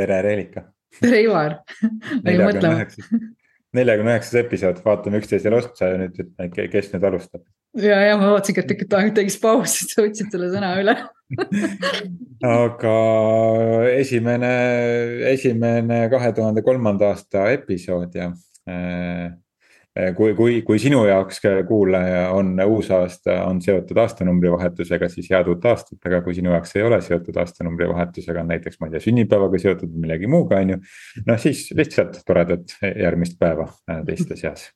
tere, Reelika. tere, Ivar. jäin mõtlema. neljakümne üheksas episood, vaatame üksteisele otsa ja nüüd, et kes nüüd alustab. ja, ja ma vaatasingi, et tükk aega teeks pausi, sa võtsid selle sõna üle aga esimene, esimene kahe tuhande kolmanda aasta episood ja äh, kui, kui, kui sinu jaoks kuulaja on uus aasta, on seotud aastanumbri vahetusega, siis head uut aastat, aga kui sinu jaoks ei ole seotud aastanumbri vahetusega, näiteks ma ei tea, sünnipäevaga seotud või millegi muuga, on ju. noh, siis lihtsalt toredat järgmist päeva äh, teiste seas.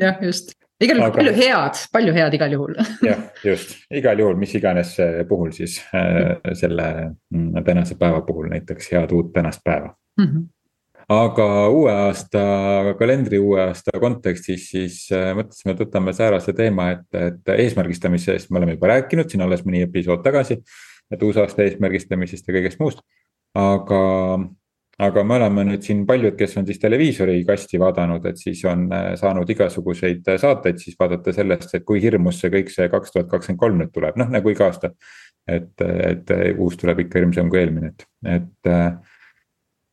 jah, just, igal juhul aga... palju head, palju head igal juhul jah, just, igal juhul, mis iganes puhul siis äh, selle mm, tänase päeva puhul näiteks head uut tänast päeva mm. -hmm aga uue aasta, kalendri uue aasta kontekstis siis äh, mõtlesime, et võtame säärase teema, et, et eesmärgistamisest me oleme juba rääkinud siin alles mõni episood tagasi. et uusaasta eesmärgistamisest ja kõigest muust, aga, aga me oleme nüüd siin paljud, kes on siis televiisori kasti vaadanud, et siis on äh, saanud igasuguseid saateid siis vaadata sellest, et kui hirmus see kõik see kaks tuhat kakskümmend kolm nüüd tuleb, noh nagu iga aasta. et, et uus tuleb ikka hirmsam kui eelmine, et, et,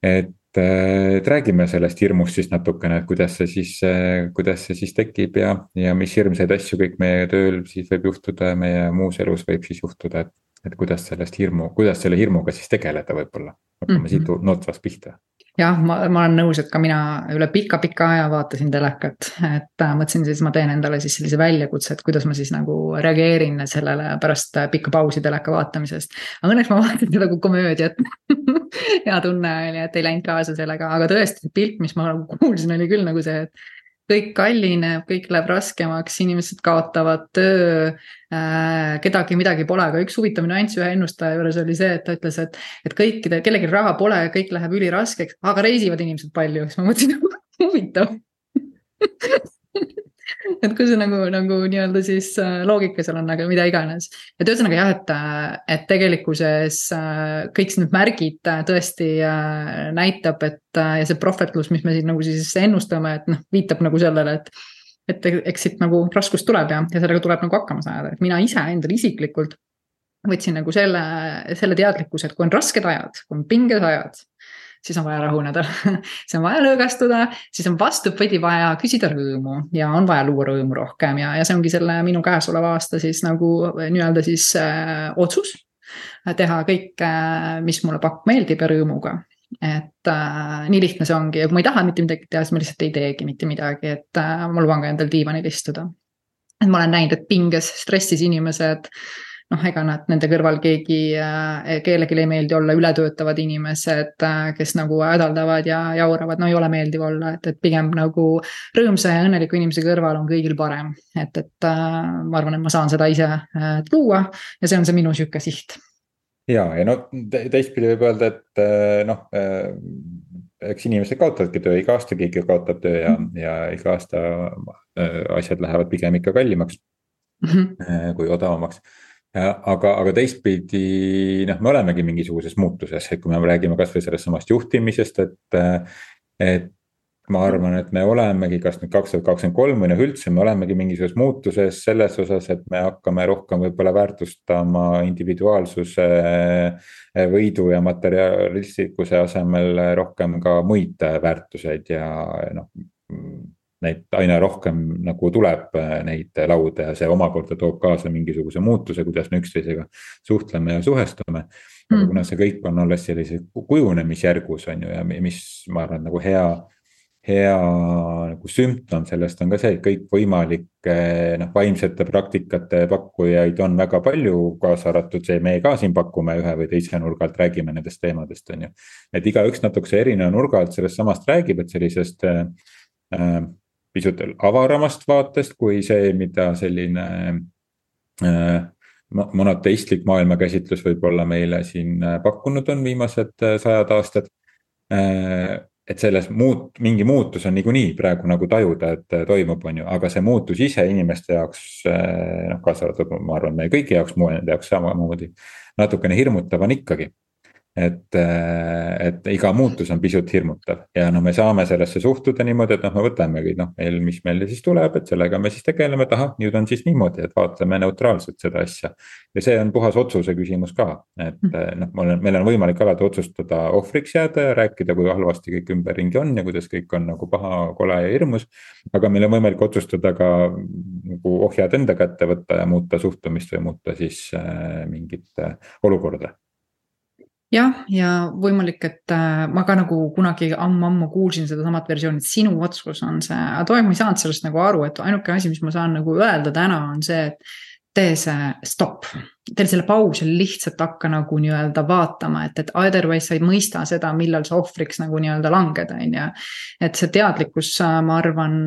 et et räägime sellest hirmust siis natukene, et kuidas see siis, kuidas see siis tekib ja, ja mis hirmsaid asju kõik meie tööl siis võib juhtuda ja meie muus elus võib siis juhtuda, et. et kuidas sellest hirmu, kuidas selle hirmuga siis tegeleda võib-olla, hakkame mm -hmm. siit nootrast pihta jah, ma, ma olen nõus, et ka mina üle pika-pika aja vaatasin telekat, et äh, mõtlesin siis, ma teen endale siis sellise väljakutse, et kuidas ma siis nagu reageerin sellele pärast äh, pikka pausi teleka vaatamisest. aga õnneks ma vaatasin seda kui komöödiat hea tunne oli, et ei läinud kaasa sellega, aga tõesti see pilt, mis ma nagu kuulsin, oli küll nagu see, et kõik kallineb, kõik läheb raskemaks, inimesed kaotavad töö äh,. kedagi midagi pole, aga üks huvitav nüanss ühe ennustaja juures oli see, et ta ütles, et, et kõikide, kellelgi raha pole, kõik läheb üliraskeks, aga reisivad inimesed palju, siis ma mõtlesin, huvitav et kui see nagu, nagu nii-öelda siis äh, loogika seal on, aga mida iganes. et ühesõnaga jah, et, äh, et tegelikkuses äh, kõik need märgid tõesti näitab, et ja see prohvetlus, mis me siin nagu siis ennustame, et noh, viitab nagu sellele, et. et eks siit nagu raskus tuleb ja, ja sellega tuleb nagu hakkama saada, et mina ise endale isiklikult võtsin nagu selle, selle teadlikkuse, et kui on rasked ajad, kui on pinged ajad siis on vaja rahuneda siis on vaja lõõgastuda, siis on vastupidi vaja küsida rõõmu ja on vaja luua rõõmu rohkem ja, ja see ongi selle minu käesoleva aasta siis nagu nii-öelda siis äh, otsus. teha kõike, mis mulle pakk meeldib ja rõõmuga et äh, nii lihtne see ongi ja kui ma ei taha mitte midagi teha, siis ma lihtsalt ei teegi mitte midagi, et äh, ma luban ka endal diivanil istuda. et ma olen näinud, et pinges, stressis inimesed äh, noh, ega nad, nende kõrval keegi, äh, kellelegi ei meeldi olla ületöötavad inimesed, äh, kes nagu hädaldavad ja jauravad, no ei ole meeldiv olla, et, et pigem nagu rõõmsa ja õnneliku inimese kõrval on kõigil parem. et, et äh, ma arvan, et ma saan seda ise luua ja see on see minu sihuke siht. ja, ja no teistpidi võib öelda, et noh eks inimesed kaotavadki töö, iga aasta keegi kaotab töö ja mm, -hmm. ja iga aasta asjad lähevad pigem ikka kallimaks mm -hmm. kui odavamaks aga, aga teistpidi noh, me olemegi mingisuguses muutuses, et kui me räägime kasvõi sellest samast juhtimisest, et. et ma arvan, et me olemegi, kas nüüd kaks tuhat kakskümmend kolm või noh, üldse me olemegi mingisuguses muutuses selles osas, et me hakkame rohkem võib-olla väärtustama individuaalsuse. võidu ja materialistlikkuse asemel rohkem ka muid väärtuseid ja noh neid aina rohkem nagu tuleb äh, neid lauda ja see omakorda toob kaasa mingisuguse muutuse, kuidas me üksteisega suhtleme ja suhestume. aga mm. kuna see kõik on alles sellises kujunemisjärgus on ju ja mis ma arvan, nagu hea, hea nagu sümptom sellest on ka see, et kõikvõimalikke noh, vaimsete praktikate pakkujaid on väga palju, kaasa arvatud see, meie ka siin pakume ühe või teise nurga alt, räägime nendest teemadest, on ju. et igaüks natukese erineva nurga alt sellest samast räägib, et sellisest äh, pisut avaramast vaatest kui see, mida selline äh, monoteistlik maailmakäsitlus võib-olla meile siin äh, pakkunud on viimased äh, sajad aastad et selles muut-, mingi muutus on niikuinii praegu nagu tajuda, et toimub, on ju, aga see muutus ise inimeste jaoks noh, kaasa arvatud, ma arvan, meie kõigi jaoks, mu enda jaoks samamoodi. natukene hirmutav on ikkagi et, et iga muutus on pisut hirmutav ja noh, me saame sellesse suhtuda niimoodi, et noh, me võtamegi noh, meil, mis meile siis tuleb, et sellega me siis tegeleme, et ahah, nüüd on siis niimoodi, et vaatleme neutraalselt seda asja. ja see on puhas otsuse küsimus ka, et mm. noh, mul on, meil on võimalik alati otsustada ohvriks jääda ja rääkida, kui halvasti kõik ümberringi on ja kuidas kõik on nagu paha, kole ja hirmus. aga meil on võimalik otsustada ka nagu ohjad enda kätte võtta ja muuta suhtumist või muuta siis äh, mingit äh, olukorda jah, ja võimalik, et äh, ma ka nagu kunagi ammu-ammu kuulsin sedasamat versiooni, et sinu otsus on see, aga too aeg ma ei saanud sellest nagu aru, et ainuke asi, mis ma saan nagu öelda täna on see, et tee see stopp. Tee selle pausi, lihtsalt hakka nagu nii-öelda vaatama, et, et otherwise sa ei mõista seda, millal sa ohvriks nagu nii-öelda langed, on ju. et see teadlikkus, ma arvan,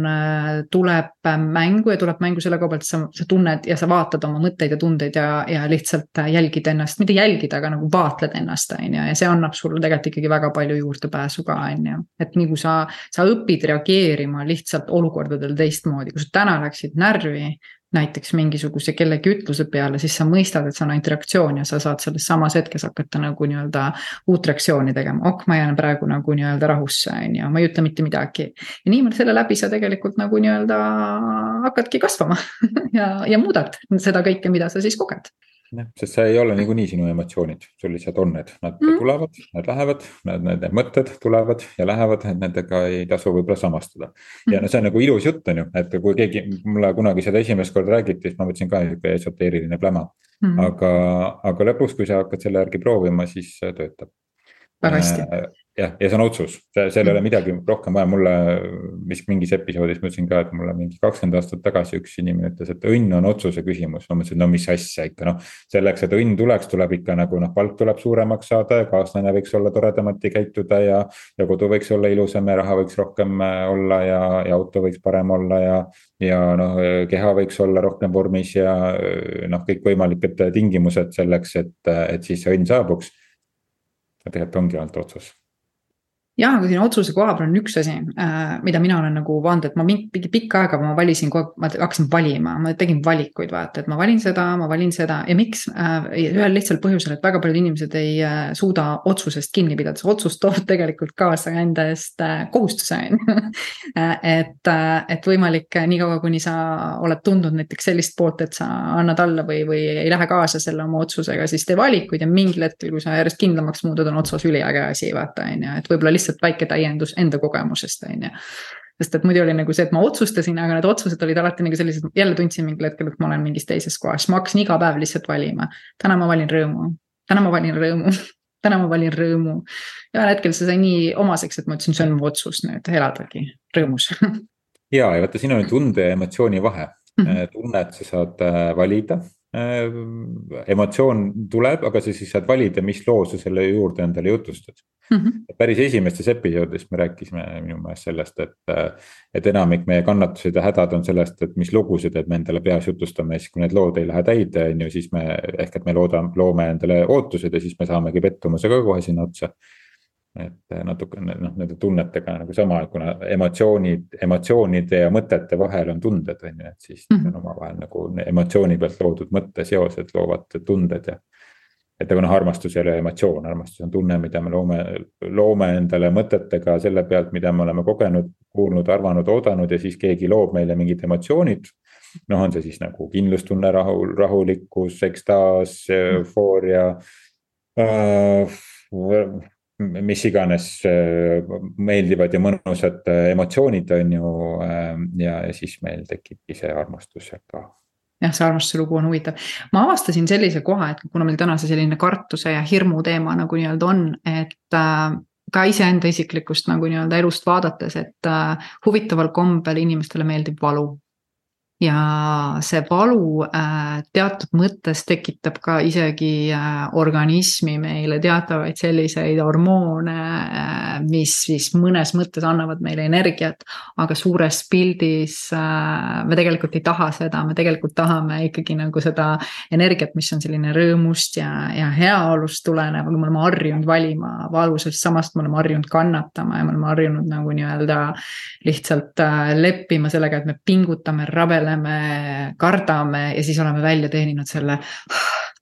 tuleb mängu ja tuleb mängu selle koha pealt, sa, sa tunned ja sa vaatad oma mõtteid ja tundeid ja, ja lihtsalt jälgid ennast, mitte jälgida, aga nagu vaatled ennast, on ju, ja see annab sulle tegelikult ikkagi väga palju juurdepääsu ka, on ju. et nii kui sa, sa õpid reageerima lihtsalt olukordadel teistmoodi, kui sa täna läksid närvi näiteks mingisuguse kellegi ütluse peale, siis sa mõistad, et see on ainult reaktsioon ja sa saad selles samas hetkes hakata nagu nii-öelda uut reaktsiooni tegema, ok, ma jään praegu nagu nii-öelda rahusse, on ju, ma ei ütle mitte midagi. ja niimoodi selle läbi sa tegelikult nagu nii-öelda hakkadki kasvama ja, ja muudad seda kõike, mida sa siis koged sest see ei ole niikuinii sinu emotsioonid, sul lihtsalt on need, nad mm. tulevad, nad lähevad, need, need mõtted tulevad ja lähevad, et nendega ei tasu võib-olla samastuda. ja no see on nagu ilus jutt, on ju, et kui keegi mulle kunagi seda esimest korda räägiti, siis ma mõtlesin ka nihuke esoteeriline pläma mm.. aga, aga lõpuks, kui sa hakkad selle järgi proovima, siis töötab. Väga hästi äh, jah, ja see on otsus, seal ei ole midagi rohkem vaja, mulle vist mingis episoodis ma ütlesin ka, et mulle mingi kakskümmend aastat tagasi üks inimene ütles, et õnn on otsuse küsimus. ma mõtlesin, no mis asja ikka noh, selleks, et õnn tuleks, tuleb ikka nagu noh, palk tuleb suuremaks saada ja kaaslane võiks olla toredamati käituda ja. ja kodu võiks olla ilusam ja raha võiks rohkem äh, olla ja, ja auto võiks parem olla ja. ja noh, keha võiks olla rohkem vormis ja noh, kõikvõimalikud tingimused selleks, et, et siis see õnn saabuks. Tegelikult ongi ainult otsus jah, aga siin otsuse koha peal on üks asi äh,, mida mina olen nagu vaadanud, et ma mingi pikka aega ma valisin kogu aeg, ma hakkasin valima, ma tegin valikuid, vaata, et ma valin seda, ma valin seda ja miks äh,. ühel lihtsal põhjusel, et väga paljud inimesed ei äh, suuda otsusest kinni pidada, see otsus toob tegelikult kaasa enda eest kohustuse on ju. Et et võimalik niikaua, kuni sa oled tundnud näiteks sellist poolt, et sa annad alla või, või ei lähe kaasa selle oma otsusega, siis tee valikuid ja mingil hetkel, kui sa järjest kindlamaks muutud, on otsus üliäge asi, vaata on ju, et võib-olla lihtsalt väike täiendus enda kogemusest, on ju sest et muidu oli nagu see, et ma otsustasin, aga need otsused olid alati nagu sellised, jälle tundsin mingil hetkel, et ma olen mingis teises kohas, ma hakkasin iga päev lihtsalt valima. täna ma valin rõõmu, täna ma valin rõõmu täna ma valin rõõmu. ja ühel hetkel see sai nii omaseks, et ma ütlesin, see on mu otsus nüüd eladagi rõõmus ja, ja vaata, siin on tunde ja emotsiooni vahe mm. -hmm. tunnet sa saad äh, valida Äh, emotsioon tuleb, aga sa siis saad valida, mis loo sa selle juurde endale jutustad mm. -hmm. päris esimestes episoodides me rääkisime minu meelest sellest, et, et enamik meie kannatused ja hädad on sellest, et mis lugusid, et me endale peas jutustame ja siis, kui need lood ei lähe täide, on ju, siis me ehk et me loodame, loome endale ootused ja siis me saamegi pettumuse ka kohe sinna otsa et eh, natukene noh, nende tunnetega nagu sama, kuna emotsioonid, emotsioonide ja mõtete vahel on tunded, on ju, et siis mm -hmm. on omavahel nagu emotsiooni pealt loodud mõtteseosed loovad tunded ja. Et aga noh, armastus ei ole emotsioon, armastus on tunne, mida me loome, loome endale mõtetega selle pealt, mida me oleme kogenud, kuulnud, arvanud, oodanud ja siis keegi loob meile mingid emotsioonid noh, on see siis nagu kindlustunne, rahu, rahulikkus, ekstaas, eufooria äh, mis iganes äh, meeldivad ja mõnusad äh, emotsioonid, on ju. Ja, ja siis meil tekibki see armastus sealt ka jah, see armastuse lugu on huvitav. ma avastasin sellise koha, et kuna meil täna see selline kartuse ja hirmu teema nagu nii-öelda on, et äh, ka iseenda isiklikust nagu nii-öelda elust vaadates, et äh, huvitaval kombel inimestele meeldib valu ja see valu äh, teatud mõttes tekitab ka isegi äh, organismi meile teatavaid selliseid hormoone äh,, mis siis mõnes mõttes annavad meile energiat. aga suures pildis me tegelikult ei taha seda, me tegelikult tahame ikkagi nagu seda energiat, mis on selline rõõmust ja, ja heaolust tulenev, aga me oleme harjunud valima valu, sest samast me oleme harjunud kannatama ja me oleme harjunud nagu nii-öelda lihtsalt leppima sellega, et me pingutame, rabeleme rabeleme, kardame ja siis oleme välja teeninud selle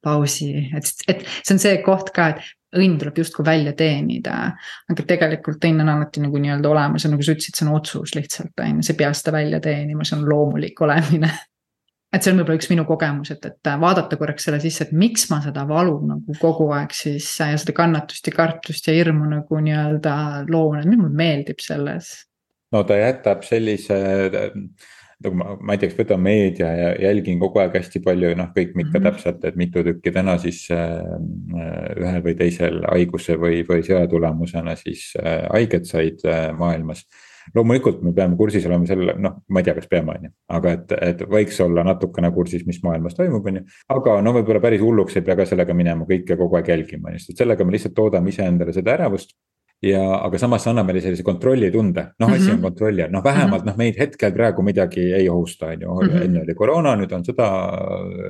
pausi, et, et see on see koht ka, et õnn tuleb justkui välja teenida. aga tegelikult õnn on alati nagu nii-öelda olemas ja nagu sa ütlesid, see on otsus lihtsalt on ju, sa ei pea seda välja teenima, see on loomulik olemine et see on võib-olla üks minu kogemus, et, et vaadata korraks selle sisse, et miks ma seda valu nagu kogu aeg siis ja seda kannatust ja kartust ja hirmu nagu nii-öelda loon, et mis mulle meeldib selles. no ta jätab sellise nagu ma, ma kas võtan meedia ja jälgin kogu aeg hästi palju, noh, kõik ikka mm -hmm. täpselt, et mitu tükki täna siis äh, ühel või teisel haiguse või, või sõja tulemusena siis äh, haiget said äh, maailmas loomulikult me peame kursis olema selle, noh, ma ei tea, kas peame, on ju, aga et, et võiks olla natukene kursis, mis maailmas toimub, on ju. aga no võib-olla päris hulluks ei pea ka sellega minema kõike kogu aeg jälgima, on ju, sest sellega me lihtsalt toodame iseendale seda ärevust ja, aga samas see annab meile sellise kontrollitunde, noh mm -hmm. asi on mhm. kontrolli all, noh vähemalt mm -hmm. noh meid hetkel praegu midagi ei ohusta, on ju, mhm. enne oli koroona, nüüd on sõda,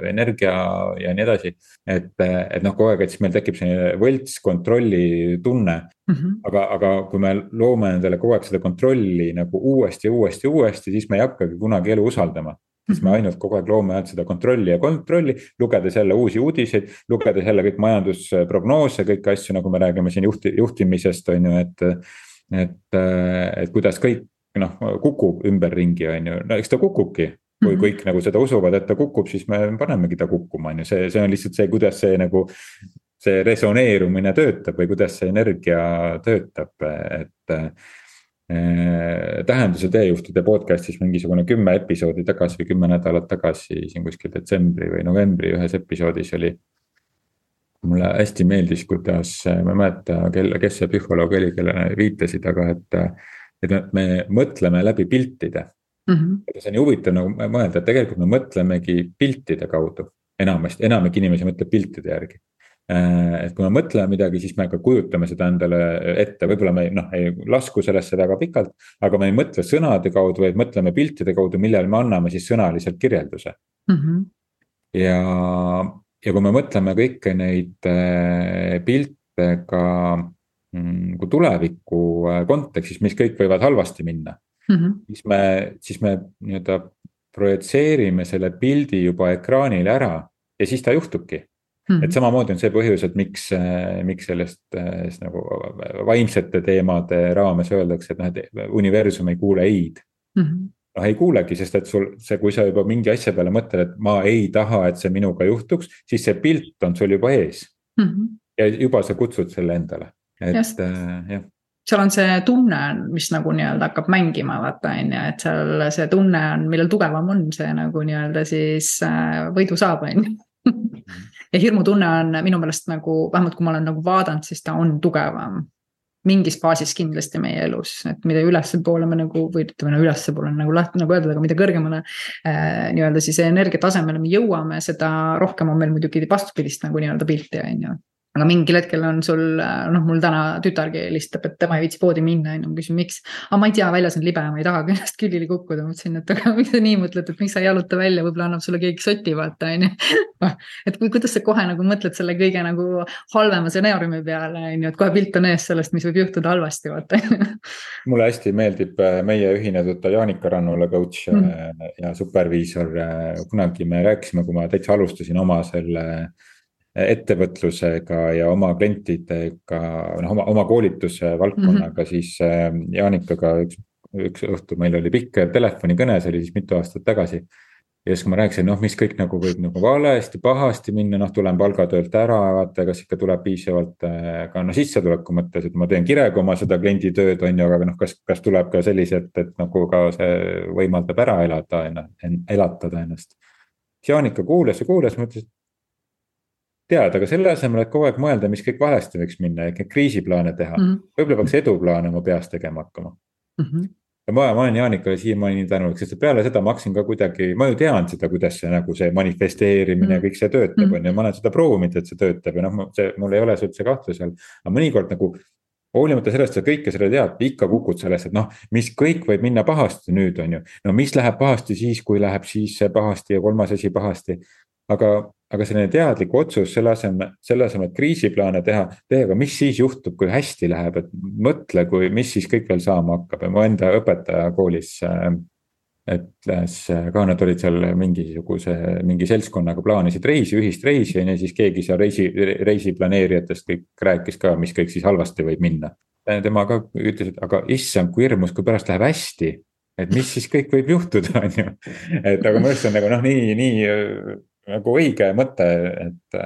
energia ja nii edasi. et, et noh, kogu aeg, et siis meil tekib selline võlts kontrolli tunne mm. -hmm. aga, aga kui me loome endale kogu aeg seda kontrolli nagu uuesti ja uuesti ja uuesti, siis me ei hakkagi kunagi elu usaldama siis me mhm. ainult kogu aeg loome ainult seda kontrolli ja kontrolli, lugedes jälle uusi uudiseid, lugedes jälle kõik majandusprognoose, kõiki asju, nagu me räägime siin juhti, juhtimisest, on ju, et. et, et kuidas kõik noh, kukub ümberringi, on ju, no eks ta kukubki kui kõik nagu seda usuvad, et ta kukub, siis me panemegi ta kukkuma, on ju, see, see on lihtsalt see, kuidas see nagu. see resoneerumine töötab või kuidas see energia töötab, et tähenduse teejuhtide podcast'is mingisugune kümme episoodi tagasi või kümme nädalat tagasi siin kuskil detsembri või novembri ühes episoodis oli. mulle hästi meeldis, kuidas, ma ei mäleta, kelle, kes see psühholoog oli, kellele viitasid, aga et. et me mõtleme läbi piltide mm. -hmm. see on ju huvitav nagu mõelda, et tegelikult me mõtlemegi piltide kaudu enamasti, enamik inimesi mõtleb piltide järgi Äh, et kui me mõtleme midagi, siis me ka kujutame seda endale ette, võib-olla me noh, ei lasku sellesse väga pikalt. aga me ei mõtle sõnade kaudu, vaid mõtleme piltide kaudu, millele me anname siis sõnaliselt kirjelduse mm. -hmm. ja, ja kui me mõtleme kõiki neid äh, pilte ka kui tuleviku äh, kontekstis, mis kõik võivad halvasti minna mm. -hmm. siis me, siis me nii-öelda projitseerime selle pildi juba ekraanile ära ja siis ta juhtubki Mm -hmm. et samamoodi on see põhjus, et miks, äh, miks sellest, äh, nagu vaimsete teemade raames öeldakse, et noh, et universum ei kuule ei-d mm. -hmm. noh, ei kuulegi, sest et sul see, kui sa juba mingi asja peale mõtled, et ma ei taha, et see minuga juhtuks, siis see pilt on sul juba ees mm. -hmm. ja juba sa kutsud selle endale, et Just. äh, jah seal on see tunne, mis nagu nii-öelda hakkab mängima, vaata on ju, et seal see tunne on, millel tugevam on see nagu nii-öelda siis äh, võidu saab, on ju mhm ja hirmutunne on minu meelest nagu, vähemalt kui ma olen nagu vaadanud, siis ta on tugevam. mingis faasis kindlasti meie elus, et mida ülespoole me nagu või ütleme no ülespoole on nagu lahti nagu öeldud, aga mida kõrgemale äh,. nii-öelda siis energiatasemele me jõuame, seda rohkem on meil muidugi vastupidist nagu nii-öelda pilti, on ju aga mingil hetkel on sul, noh, mul täna tütargi helistab, et tema ei viitsi poodi minna, on ju, ma küsin, miks. aga ma ei tea, väljas on libe, ma ei taha ennast külili kukkuda, mõtlesin, et aga miks sa nii mõtled, et miks sa ei jaluta välja, võib-olla annab sulle keegi soti, vaata, on ju. et kui, kuidas sa kohe nagu mõtled selle kõige nagu halvema stsenaariumi peale, on ju, et kohe pilt on ees sellest, mis võib juhtuda halvasti, vaata. mulle hästi meeldib äh, meie ühine tuttav Jaanika Rannula, coach mm. ja superviisor. Äh, kunagi me rääkisime, kui ma täitsa alustasin oma selle ettevõtlusega ja oma klientidega, noh oma, oma koolituse valdkonnaga mm, -hmm. siis ähm, Jaanikaga üks, üks õhtu meil oli pikk telefonikõne, see oli siis mitu aastat tagasi. ja siis, kui ma rääkisin, noh, mis kõik nagu võib nagu valesti, pahasti minna, noh, tulen palgatöölt ära, vaata, kas ikka tuleb piisavalt äh, ka no sissetuleku mõttes, et ma teen kirega oma seda kliendi tööd, on ju, aga noh, kas, kas tuleb ka sellised, et nagu ka see võimaldab ära elada, elatada ennast. Jaanika kuulas ja kuulas, mõtles, et teada, aga selle asemel, et kogu aeg mõelda, mis kõik valesti võiks minna, neid kriisiplaane teha mm -hmm., võib-olla peaks eduplaane oma peas tegema hakkama mm. -hmm. ja ma, ma olen Jaanikale siiamaani nii tänulik, sest peale seda ma hakkasin ka kuidagi, ma ju tean seda, kuidas see nagu see manifesteerimine mm ja kõik see töötab, mhm. on ju, ma olen seda proovinud, et see töötab ja noh, see, mul ei ole see üldse kahtluse all. aga mõnikord nagu hoolimata sellest, sa kõike seda tead, ikka kukud sellest, et noh, mis kõik võib minna pahasti nüüd, on ju. no mis läheb pahasti siis, kui läheb siis pahasti ja kolmas asi pahasti. aga aga selline teadlik otsus selle asemel, selle asemel, et kriisiplaane teha, tee, aga mis siis juhtub, kui hästi läheb, et mõtle, kui, mis siis kõik veel saama hakkab ja mu enda õpetaja koolis äh, ütles ka, nad olid seal mingisuguse, mingi seltskonnaga plaanisid reisi, ühist reisi on ju, siis keegi seal reisi, reisi planeerijatest kõik rääkis ka, mis kõik siis halvasti võib minna. tema ka ütles, et aga issand, kui hirmus, kui pärast läheb hästi. et mis siis kõik võib juhtuda, on ju. et aga minu arust on nagu noh, nii, nii nagu õige mõte, et,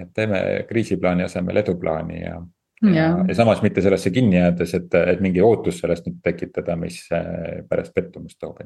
et teeme kriisiplaani asemel eduplaani ja ja, ja, ja samas mitte sellesse kinni jäädes, et, et mingi ootus sellest nüüd tekitada, mis pärast pettumust toob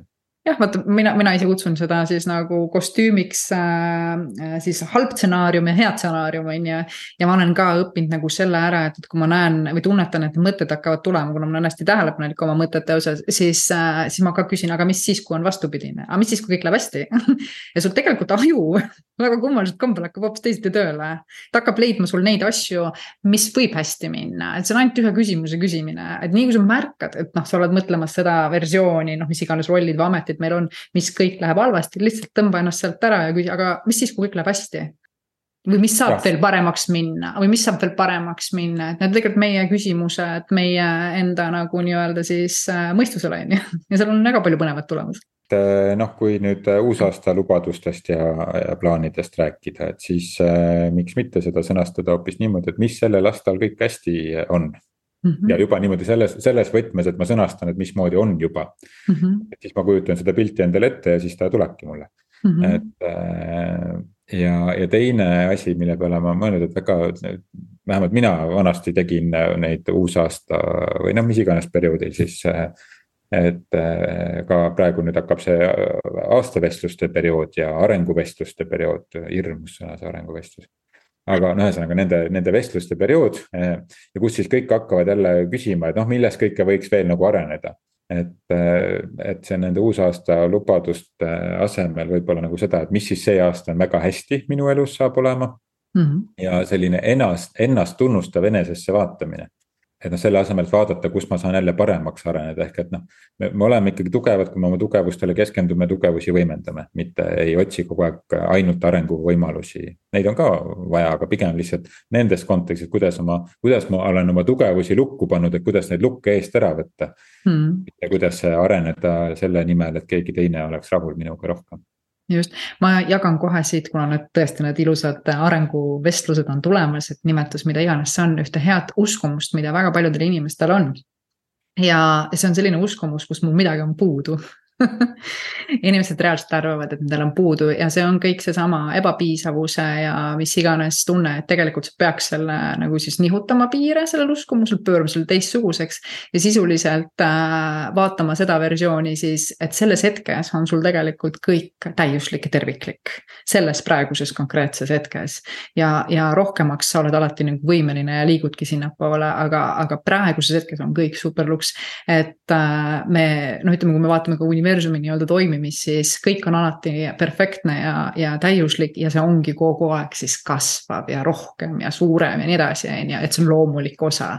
jah, vaata mina, mina ise kutsun seda siis nagu kostüümiks äh, siis halb stsenaarium ja hea stsenaarium on ju. ja ma olen ka õppinud nagu selle ära, et, et kui ma näen või tunnetan, et mõtted hakkavad tulema, kuna ma olen hästi tähelepanelik oma mõtete osas, siis äh,, siis ma ka küsin, aga mis siis, kui on vastupidine, aga mis siis, kui kõik läheb hästi ja sul tegelikult aju väga kummaliselt kombel hakkab hoopis teisiti tööle. ta hakkab leidma sul neid asju, mis võib hästi minna, et see on ainult ühe küsimuse küsimine, et nii kui sa märkad, et noh, sa oled mõtlemas seda versiooni, noh, mis iganes rollid või ametid meil on, mis kõik läheb halvasti, lihtsalt tõmba ennast sealt ära ja küsi, aga mis siis, kui kõik läheb hästi? või mis saab ja. veel paremaks minna või mis saab veel paremaks minna, et need tegelikult meie küsimused meie enda nagu nii-öelda siis äh, mõistusele on ju. ja seal on väga palju põnevat tulemas. Äh, noh, kui nüüd äh, uusaasta lubadustest ja, ja plaanidest rääkida, et siis äh, miks mitte seda sõnastada hoopis niimoodi, et mis sellel aastal kõik hästi on Mm -hmm. ja juba niimoodi selles, selles võtmes, et ma sõnastan, et mismoodi on juba mm. -hmm. et siis ma kujutan seda pilti endale ette ja siis ta tulebki mulle mm. -hmm. et äh, ja, ja teine asi, mille peale ma mõelnud, et väga, vähemalt mina vanasti tegin neid uusaasta või noh, mis iganes perioodil siis. et äh, ka praegu nüüd hakkab see aastavestluste periood ja arenguvestluste periood, hirmus sõna see arenguvestlus aga no ühesõnaga nende, nende vestluste periood eh, ja kus siis kõik hakkavad jälle küsima, et noh, milles kõike võiks veel nagu areneda. et, eh, et see nende uusaasta lubaduste asemel võib-olla nagu seda, et mis siis see aasta on väga hästi minu elus saab olema mm. -hmm. ja selline ennast, ennast tunnustav enesesse vaatamine et noh, selle asemel, et vaadata, kus ma saan jälle paremaks areneda, ehk et noh. me, me oleme ikkagi tugevad, kui me oma tugevustele keskendume, tugevusi võimendame, mitte ei otsi kogu aeg ainult arenguvõimalusi. Neid on ka vaja, aga pigem lihtsalt nendes kontekstis, kuidas oma, kuidas ma olen oma tugevusi lukku pannud, et kuidas neid lukke eest ära võtta hmm.. ja kuidas areneda selle nimel, et keegi teine oleks rahul minuga rohkem just, ma jagan kohe siit, kuna need tõesti need ilusad arenguvestlused on tulemas, et nimetus mida iganes see on, ühte head uskumust, mida väga paljudel inimestel on. ja see on selline uskumus, kus mul midagi on puudu inimesed reaalselt arvavad, et nendel on puudu ja see on kõik seesama ebapiisavuse ja mis iganes tunne, et tegelikult sa peaks selle nagu siis nihutama piire sellel uskumusel, pöörama selle teistsuguseks. ja sisuliselt äh, vaatama seda versiooni siis, et selles hetkes on sul tegelikult kõik täiuslik ja terviklik. selles praeguses konkreetses hetkes ja, ja rohkemaks sa oled alati nagu võimeline ja liigudki sinnapoole, aga, aga praeguses hetkes on kõik superluks. et äh, me noh, ütleme, kui me vaatame ka universumi universumi nii-öelda toimimist, siis kõik on alati perfektne ja, ja täiuslik ja see ongi kogu aeg siis kasvav ja rohkem ja suurem ja nii edasi, on ju, et see on loomulik osa.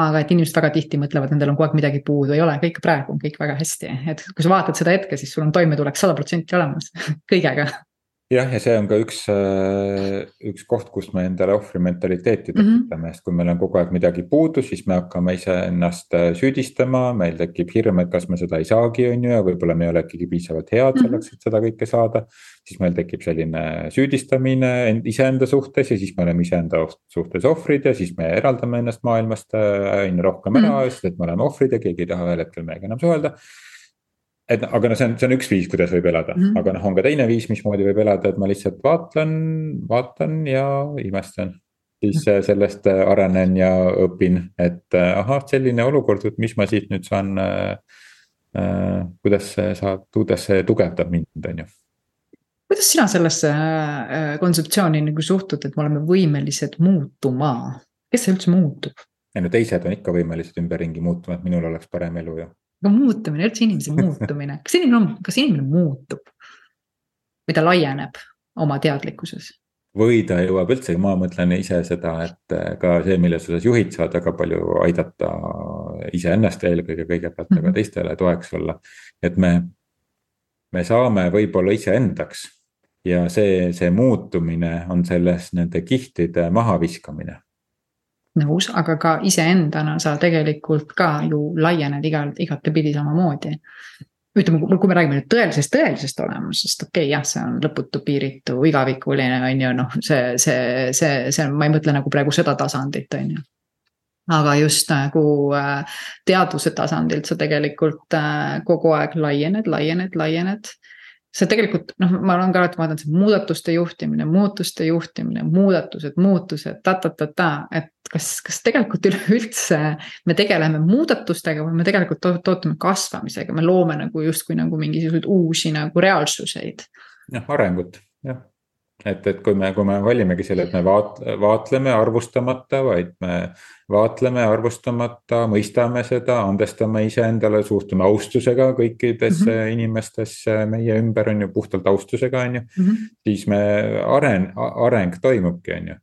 aga et inimesed väga tihti mõtlevad, nendel on kogu aeg midagi puudu, ei ole, kõik praegu on kõik väga hästi, et kui sa vaatad seda hetke, siis sul on toimetulek sada protsenti olemas kõigega jah, ja see on ka üks, äh, üks koht, kus me endale ohvrimentaliteeti tekitame mm, -hmm. sest kui meil on kogu aeg midagi puudu, siis me hakkame iseennast äh, süüdistama, meil tekib hirm, et kas me seda ei saagi, on ju, ja võib-olla me ei ole ikkagi piisavalt head mhm. selleks, et seda kõike saada. siis meil tekib selline süüdistamine iseenda suhtes ja siis me oleme iseenda suhtes ohvrid ja siis me eraldame ennast maailmast äh, aina rohkem ära mm, -hmm. sest et me oleme ohvrid ja keegi ei taha ühel hetkel meiega enam suhelda et aga noh, see on, see on üks viis, kuidas võib elada mm, -hmm. aga noh, on ka teine viis, mismoodi võib elada, et ma lihtsalt vaatan, vaatan ja imestan. siis mm -hmm. sellest äh, arenen ja õpin, et äh, ahah, selline olukord, et mis ma siit nüüd saan äh,. Äh, kuidas see saab, kuidas see tugevdab mind, on ju. kuidas sina sellesse äh, kontseptsiooni nagu suhtud, et me oleme võimelised muutuma, kes see üldse muutub? ei no teised on ikka võimelised ümberringi muutuma, et minul oleks parem elu ju aga muutumine, üldse inimese muutumine, kas inimene on, kas inimene muutub? või ta laieneb oma teadlikkuses? või ta jõuab üldse, ma mõtlen ise seda, et eh, ka see, milles osas juhid saavad väga palju aidata iseennast eelkõige kõigepealt mm, -hmm. aga mhm. teistele toeks olla. et me, me saame võib-olla iseendaks ja see, see muutumine on selles nende kihtide mahaviskamine nõus, aga ka iseendana sa tegelikult ka ju laiened igal, igatepidi samamoodi. ütleme, kui me räägime nüüd tõelisest, tõelisest olemusest, okei okay,, jah, see on lõputu, piiritu, igavikuline, on ju, noh, see, see, see, see, ma ei mõtle nagu praegu seda tasandit, on ju aga just nagu äh, teadvuse tasandilt sa tegelikult äh, kogu aeg laiened, laiened, laiened see tegelikult noh, ma olen ka alati vaadanud, see muudatuste juhtimine, muutuste juhtimine, muudatused, muutused ta,, ta-ta-ta-ta, et kas, kas tegelikult üleüldse me tegeleme muudatustega või me tegelikult tootame kasvamisega, me loome nagu justkui nagu mingisuguseid uusi nagu reaalsuseid. jah, arengut, jah et, et kui me, kui me valimegi selle, et me vaat-, vaatleme arvustamata, vaid me vaatleme arvustamata, mõistame seda, andestame iseendale, suhtume austusega kõikidesse mm -hmm. inimestesse meie ümber, on ju, puhtalt austusega, on ju mm. -hmm. siis me aren-, areng toimubki, on ju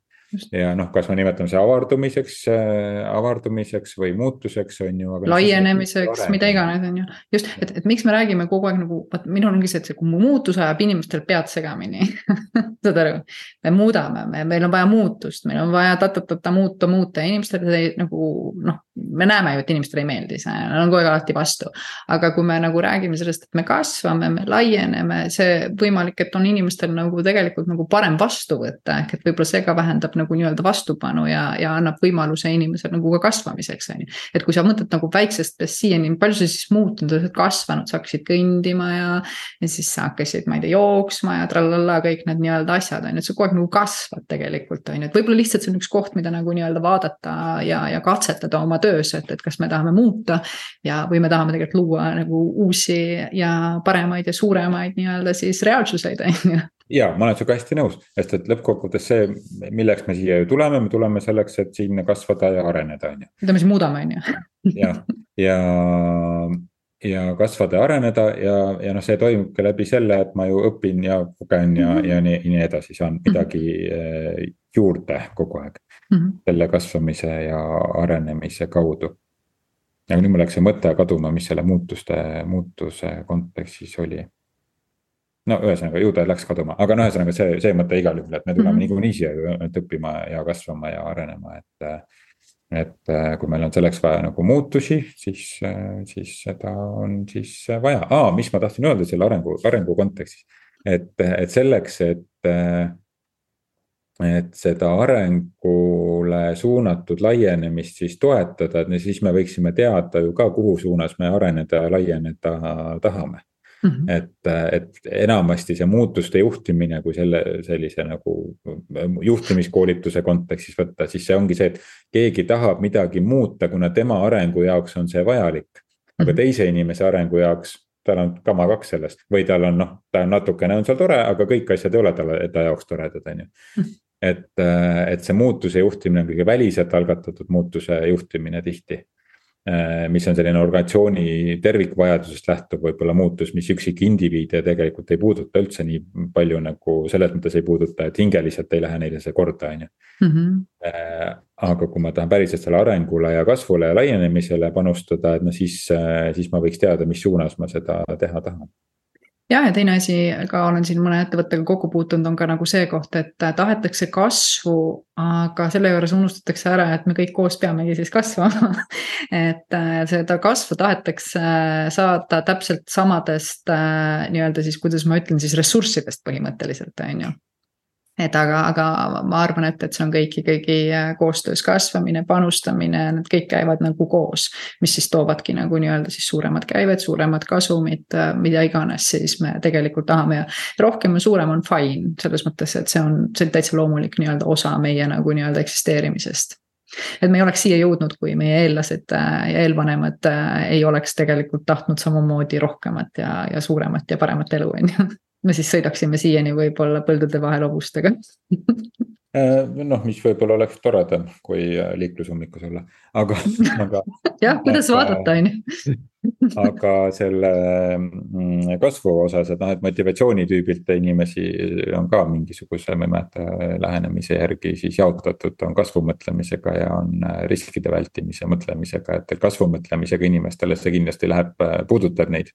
ja noh, kas me nimetame see avardumiseks äh,, avardumiseks või muutuseks on ju. laienemiseks, mida iganes on ju, just, et, et miks me räägime kogu aeg nagu, vot minul ongi see, et see, kui muutus ajab inimestel pead segamini saad aru, me muudame, me, meil on vaja muutust, meil on vaja ta-ta-ta-ta muuta, muuta ja inimestele see nagu noh, me näeme ju, et inimestele ei meeldi see, nad on kogu aeg alati vastu. aga kui me nagu räägime sellest, et me kasvame, me laieneme, see võimalik, et on inimestel nagu tegelikult nagu parem vastu võtta, ehk et võib-olla see ka vähendab nagu nii-öelda vastupanu ja, ja annab võimaluse inimesel nagu ka kasvamiseks, on ju. et kui sa mõtled nagu väiksest peast siiani, palju sa siis muutunud oled, kasvanud, sa hakkasid kõndima ja. ja siis sa hakkasid, ma ei tea, jooksma ja trallalla, kõik need nii-öelda asjad on ju, et sa kogu aeg nagu kasvad tegelikult on ju, et võib-olla lihtsalt see on üks koht, mida nagu nii-öelda vaadata ja, ja katsetada oma töös, et, et kas me tahame muuta. ja, või me tahame tegelikult luua nagu uusi ja paremaid ja suuremaid nii-öelda siis reaalsuseid, on ju ja ma olen sinuga hästi nõus, sest et lõppkokkuvõttes see, milleks me siia ju tuleme, me tuleme selleks, et siin kasvada ja areneda, on ju. mida me siis muudame, on ju. jah, ja, ja kasvada ja areneda ja, ja noh, see toimubki läbi selle, et ma ju õpin ja kogen ja mm, -hmm. ja nii, nii edasi, saan midagi mm -hmm. juurde kogu aeg mm. -hmm. selle kasvamise ja arenemise kaudu. aga nüüd mul läks see mõte kaduma, mis selle muutuste, muutuse kontekstis oli no ühesõnaga, ju ta läks kaduma, aga no ühesõnaga see, see mõte igal juhul, et me tuleme mm -hmm. niikuinii siia ju, et õppima ja kasvama ja arenema, et. Et kui meil on selleks vaja nagu muutusi, siis, siis seda on siis vaja ah,, mis ma tahtsin öelda selle arengu, arengu kontekstis. et, et selleks, et, et seda arengule suunatud laienemist siis toetada, et siis me võiksime teada ju ka, kuhu suunas me areneda ja laieneda tahame Mm -hmm. et, et enamasti see muutuste juhtimine, kui selle sellise nagu juhtimiskoolituse kontekstis võtta, siis see ongi see, et keegi tahab midagi muuta, kuna tema arengu jaoks on see vajalik. aga mhm. teise inimese arengu jaoks, tal on kama kaks sellest või tal on noh, ta on natukene on seal tore, aga kõik asjad ei ole talle, ta jaoks toredad, on ju mhm. et, et see muutuse juhtimine on kõige väliselt algatatud muutuse juhtimine tihti Äh, mis on selline organisatsiooni tervikvajadusest lähtuv võib-olla muutus, mis üksikindiviide tegelikult ei puuduta üldse nii palju nagu selles mõttes ei puuduta, et hingeliselt ei lähe neile see korda, on ju. Mhm. Äh, aga kui ma tahan päriselt selle arengule ja kasvule ja laienemisele panustada, et no siis, äh, siis ma võiks teada, mis suunas ma seda teha tahan jah, ja teine asi ka olen siin mõne ettevõttega kokku puutunud, on ka nagu see koht, et tahetakse kasvu, aga selle juures unustatakse ära, et me kõik koos peamegi siis kasvama. Et äh, seda kasvu tahetakse saada täpselt samadest äh, nii-öelda siis, kuidas ma ütlen siis ressurssidest põhimõtteliselt, on ju et aga, aga ma arvan, et, et see on kõik ikkagi äh, koostöös kasvamine, panustamine, need kõik käivad nagu koos. mis siis toovadki nagu nii-öelda siis suuremad käived, suuremad kasumid, äh, mida iganes siis me tegelikult tahame ja. rohkem ja suurem on fine, selles mõttes, et see on, see on täitsa loomulik nii-öelda osa meie nagu nii-öelda eksisteerimisest et me ei oleks siia jõudnud, kui meie eellased äh, ja eelvanemad ei oleks tegelikult tahtnud samamoodi rohkemat ja, ja suuremat ja paremat elu, on ju me siis sõidaksime siiani võib-olla põldude vahel hobustega äh, noh, mis võib-olla oleks toredam, kui äh, liiklusummikus olla, aga, aga. jah, kuidas aga, vaadata, on ju. aga selle mm, kasvu osas, et noh, et motivatsioonitüübilt inimesi on ka mingisuguse, ma ei mäleta, lähenemise järgi siis jaotatud, on kasvumõtlemisega ja on äh, riskide vältimise mõtlemisega, et kasvumõtlemisega inimestele see kindlasti läheb, puudutab neid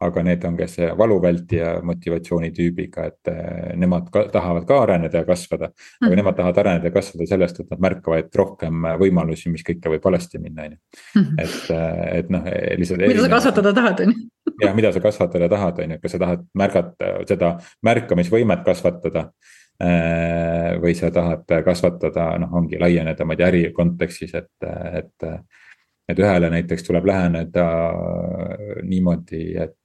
aga need on, kes valuvältija motivatsiooni tüübiga, et eh, nemad ka, tahavad ka areneda ja kasvada. aga mm nemad tahavad areneda ja kasvada sellest, et nad märkavad rohkem võimalusi, mis kõike võib valesti minna, on ju. Mhm. et, eh, et noh, lihtsalt mida sa kasvatada tahad, on ju. jah, mida sa kasvatada tahad, on ju, kas sa tahad märgata seda märkamisvõimet kasvatada. Äh, või sa tahad kasvatada, noh, ongi laieneda, ma ei tea, äri kontekstis, et, et. et ühele näiteks tuleb läheneda niimoodi, et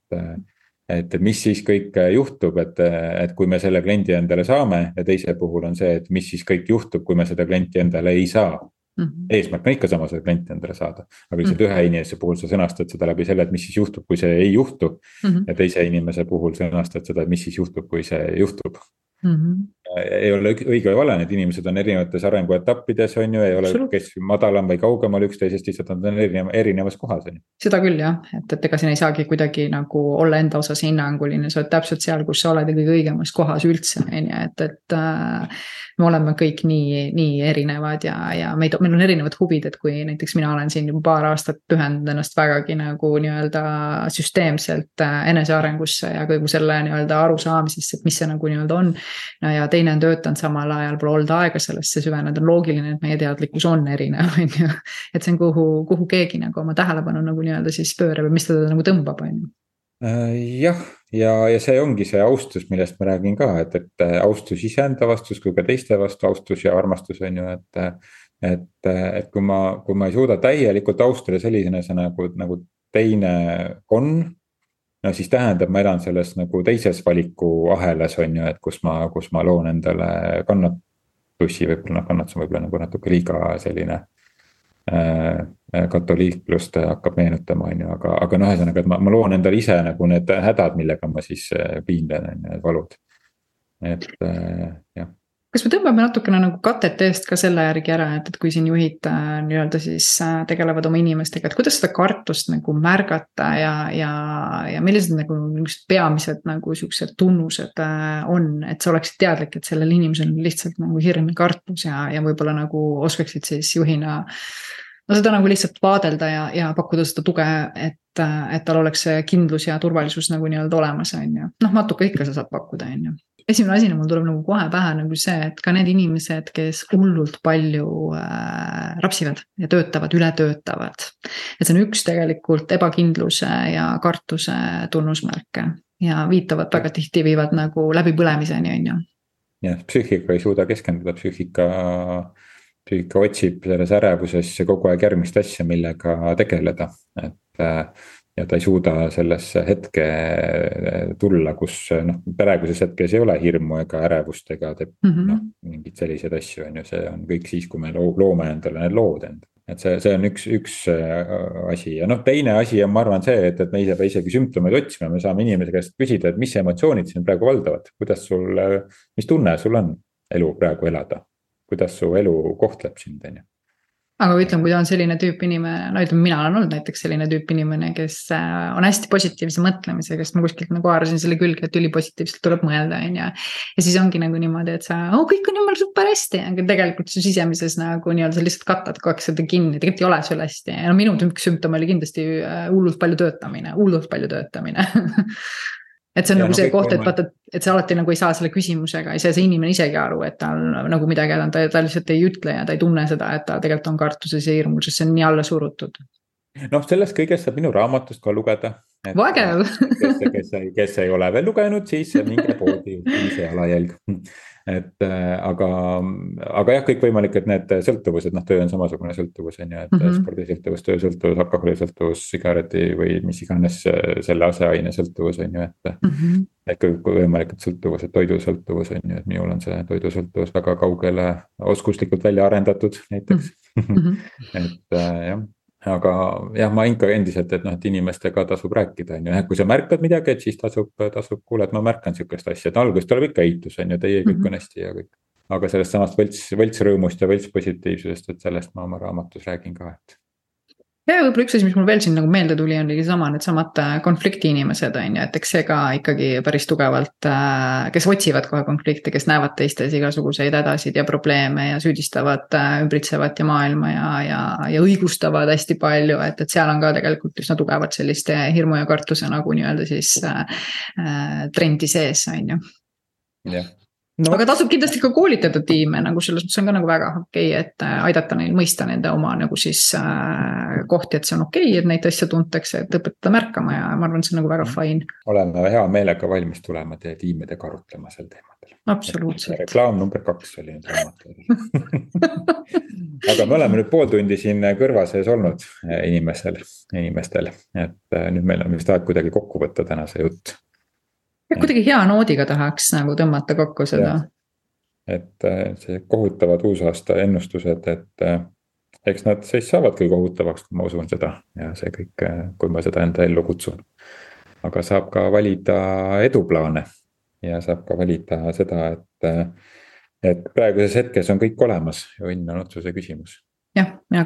et, et mis siis kõik juhtub, et, et kui me selle kliendi endale saame ja teise puhul on see, et mis siis kõik juhtub, kui me seda klienti endale ei saa mm. -hmm. eesmärk on ikka sama, seda klienti endale saada, aga lihtsalt mm -hmm. ühe inimese puhul sa sõnastad seda läbi selle, et mis siis juhtub, kui see ei juhtu mm. -hmm. ja teise inimese puhul sõnastad seda, et mis siis juhtub, kui see juhtub mm. -hmm ei ole õige või vale, need inimesed on erinevates arenguetappides, on ju, ei ole, kes madalam või kaugemal üksteisest, lihtsalt nad on erineva, erinevas kohas, on ju. seda küll jah, et, et ega siin ei saagi kuidagi nagu olla enda osas hinnanguline, sa oled täpselt seal, kus sa oled ja kõige õigemas kohas üldse, on ju, et, et äh, me oleme kõik nii, nii erinevad ja, ja meid, meil on erinevad huvid, et kui näiteks mina olen siin juba paar aastat pühendanud ennast vägagi nagu nii-öelda süsteemselt äh, enesearengusse ja kogu selle nii-öelda arusaamisesse, et mis see nagu nii-öelda on. no ja teine on töötanud samal ajal, pole olnud aega sellesse süveneda, on loogiline, et meie teadlikkus on erinev, on ju. et see on, kuhu, kuhu keegi nagu oma tähelepanu nagu nii-öelda siis pöörab ja mis teda nagu tõmbab, on ju äh, jah, ja, ja see ongi see austus, millest ma räägin ka, et, et austus iseenda vastus kui ka teiste vastu, austus ja armastus on ju, et. et, et kui ma, kui ma ei suuda täielikult austada sellisena nagu, nagu teine on no siis tähendab, ma elan selles nagu teises valikuahelas on ju, et kus ma, kus ma loon endale kannatusi, võib-olla noh, kannatus on võib-olla nagu natuke liiga selline äh,. katoliiklust hakkab meenutama, on ju, aga, aga noh, ühesõnaga, et ma, ma loon endale ise nagu need hädad, millega ma siis äh, piinlen, on ju, need valud. et äh, jah kas me tõmbame natukene nagu katet eest ka selle järgi ära, et, et kui siin juhid äh, nii-öelda siis äh, tegelevad oma inimestega, et kuidas seda kartust nagu märgata ja, ja, ja millised nagu niisugused peamised nagu siuksed tunnused äh, on, et sa oleksid teadlik, et sellel inimesel on lihtsalt nagu hirm ja kartus ja, ja võib-olla nagu oskaksid siis juhina no seda nagu lihtsalt vaadelda ja, ja pakkuda seda tuge, et, et tal oleks see kindlus ja turvalisus nagu nii-öelda olemas, on ju. noh, natuke ikka sa saad pakkuda, on ju esimene asi, mul tuleb nagu kohe pähe nagu see, et ka need inimesed, kes hullult palju äh, rapsivad ja töötavad, ületöötavad. et see on üks tegelikult ebakindluse ja kartuse tunnusmärke ja viitavad väga tihti, viivad nagu läbipõlemiseni, on ju. jah, psüühika ei suuda keskenduda, psüühika, psüühika otsib selles ärevuses kogu aeg järgmist asja, millega tegeleda, et äh, ja ta ei suuda sellesse hetke eh, tulla, kus noh, praeguses hetkes ei ole hirmu ega ärevust ega teeb mm -hmm. noh, mingeid selliseid asju, on ju, see on kõik siis, kui me loome endale need lood endale. et see, see on üks, üks eh, asi ja noh, teine asi on, ma arvan, see, et, et me ei pea isegi sümptomeid otsima, me saame inimese käest küsida, et mis emotsioonid sind praegu valdavad, kuidas sul, mis tunne sul on elu praegu elada. kuidas su elu kohtleb sind, on ju aga ütleme, kui ta on selline tüüp inimene, no ütleme, mina olen olnud näiteks selline tüüp inimene, kes äh, on hästi positiivse mõtlemisega, sest ma kuskilt nagu haarasin selle külge, et ülipositiivselt tuleb mõelda, on ju. ja siis ongi nagu niimoodi, et sa, oh kõik on jumala super hästi, aga tegelikult su sisemises nagu nii-öelda sa lihtsalt katad kogu aeg seda kinni, tegelikult ei ole sul hästi. Ja no minu sümptom oli kindlasti äh, hullult palju töötamine, hullult palju töötamine et see on ja nagu no, see koht, et vaata, et sa alati nagu ei saa selle küsimusega, ei saa see inimene isegi aru, et tal nagu midagi häda on, ta, ta lihtsalt ei ütle ja ta ei tunne seda, et ta tegelikult on kartuses ja hirmul, sest see on nii alla surutud. noh, sellest kõigest saab minu raamatust ka lugeda. Vägev kes, kes, kes ei ole veel lugenud, siis minge poodi, see jalajälg et äh, aga, aga jah, kõikvõimalikud need sõltuvused, noh, töö on samasugune sõltuvus on ju, et mm -hmm. spordisõltuvus, töösõltuvus, alkoholisõltuvus, sigareti või mis iganes äh, selle aseaine sõltuvus on ju, et mm. -hmm. et kõikvõimalikud sõltuvused, toidusõltuvus on ju, et minul on see toidusõltuvus väga kaugele oskuslikult välja arendatud näiteks mm. -hmm. et äh, jah aga jah, ma ikka endiselt, et noh, et inimestega tasub rääkida, on ju, kui sa märkad midagi, et siis tasub, tasub, kuule, et ma märkan sihukest asja, et alguses tuleb ikka eitus, on ju, teie kõik mm -hmm. on hästi ja kõik. aga sellest samast võlts, võltsrõõmust ja võltspositiivsusest, et sellest ma oma raamatus räägin ka, et ja võib-olla üks asi, mis mul veel siin nagu meelde tuli, oligi sama needsamad äh, konflikti inimesed on ju, et eks see ka ikkagi päris tugevalt, äh, kes otsivad kohe konflikte, kes näevad teistes igasuguseid hädasid ja probleeme ja süüdistavad äh, ümbritsevat ja maailma ja, ja, ja õigustavad hästi palju, et, et seal on ka tegelikult üsna tugevalt sellist hirmu ja kartuse nagu nii-öelda siis äh, trendi sees, on ju. jah no.. aga tasub kindlasti ka koolitada tiime nagu selles mõttes on ka nagu väga okei okay,, et äh, aidata neil mõista nende oma nagu siis äh, kohti, et see on okei okay,, et neid asju tuntakse, et õpetada märkama ja ma arvan, et see on nagu väga fine. oleme hea meelega valmis tulema teie tiimidega arutlema sel teemadel. absoluutselt. reklaam number kaks oli nüüd raamatul aga me oleme nüüd pool tundi siin kõrva sees olnud äh, inimesel, inimestel, et äh, nüüd meil on vist aeg kuidagi kokku võtta tänase jutt kuidagi hea noodiga tahaks nagu tõmmata kokku seda. et äh, see kohutavad uusaasta ennustused, et äh, eks nad siis saavadki kohutavaks, kui ma usun seda ja see kõik, äh, kui ma seda enda ellu kutsun. aga saab ka valida eduplaane ja saab ka valida seda, et, et praeguses hetkes on kõik olemas ja õnn on otsuse küsimus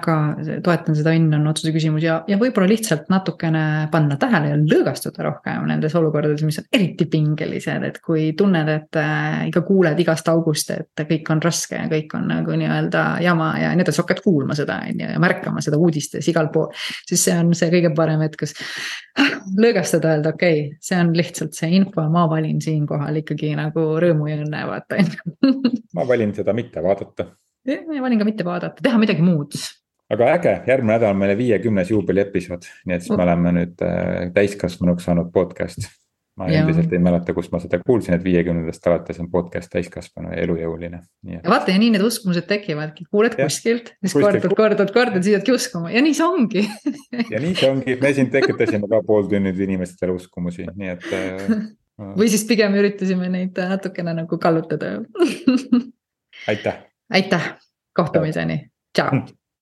ka toetan seda õnn on otsuse küsimus ja, ja võib-olla lihtsalt natukene panna tähele ja lõõgastuda rohkem nendes olukordades, mis on eriti pingelised, et kui tunned, et äh, ikka kuuled igast august, et kõik on raske ja kõik on nagu nii-öelda jama ja nii edasi, hakkad kuulma seda on ju ja märkama seda uudistes igal pool. siis see on see kõige parem hetk, kus lõõgastada, öelda okei okay,, see on lihtsalt see info, ma valin siinkohal ikkagi nagu rõõmu ja õnne vaata on ju. ma valin seda mitte vaadata ma valin ka mitte vaadata, teha midagi muud. aga äge, järgmine nädal on meile viiekümnes juubeliepisood, nii et siis me oleme nüüd äh, täiskasvanuks saanud podcast. ma ja. endiselt ei mäleta, kus ma seda kuulsin, et viiekümnendast alates on podcast täiskasvanu ja elujõuline. ja vaata ja nii need uskumused tekivadki, kuuled ja. kuskilt, siis kordad, kordad, kordad, siis jäädki uskuma ja nii see ongi ja nii see ongi, me siin tekitasime ka pooltünnid inimestele uskumusi, nii et äh, või siis pigem üritasime neid natukene nagu kallutada aitäh aitäh, kohtumiseni, tšau.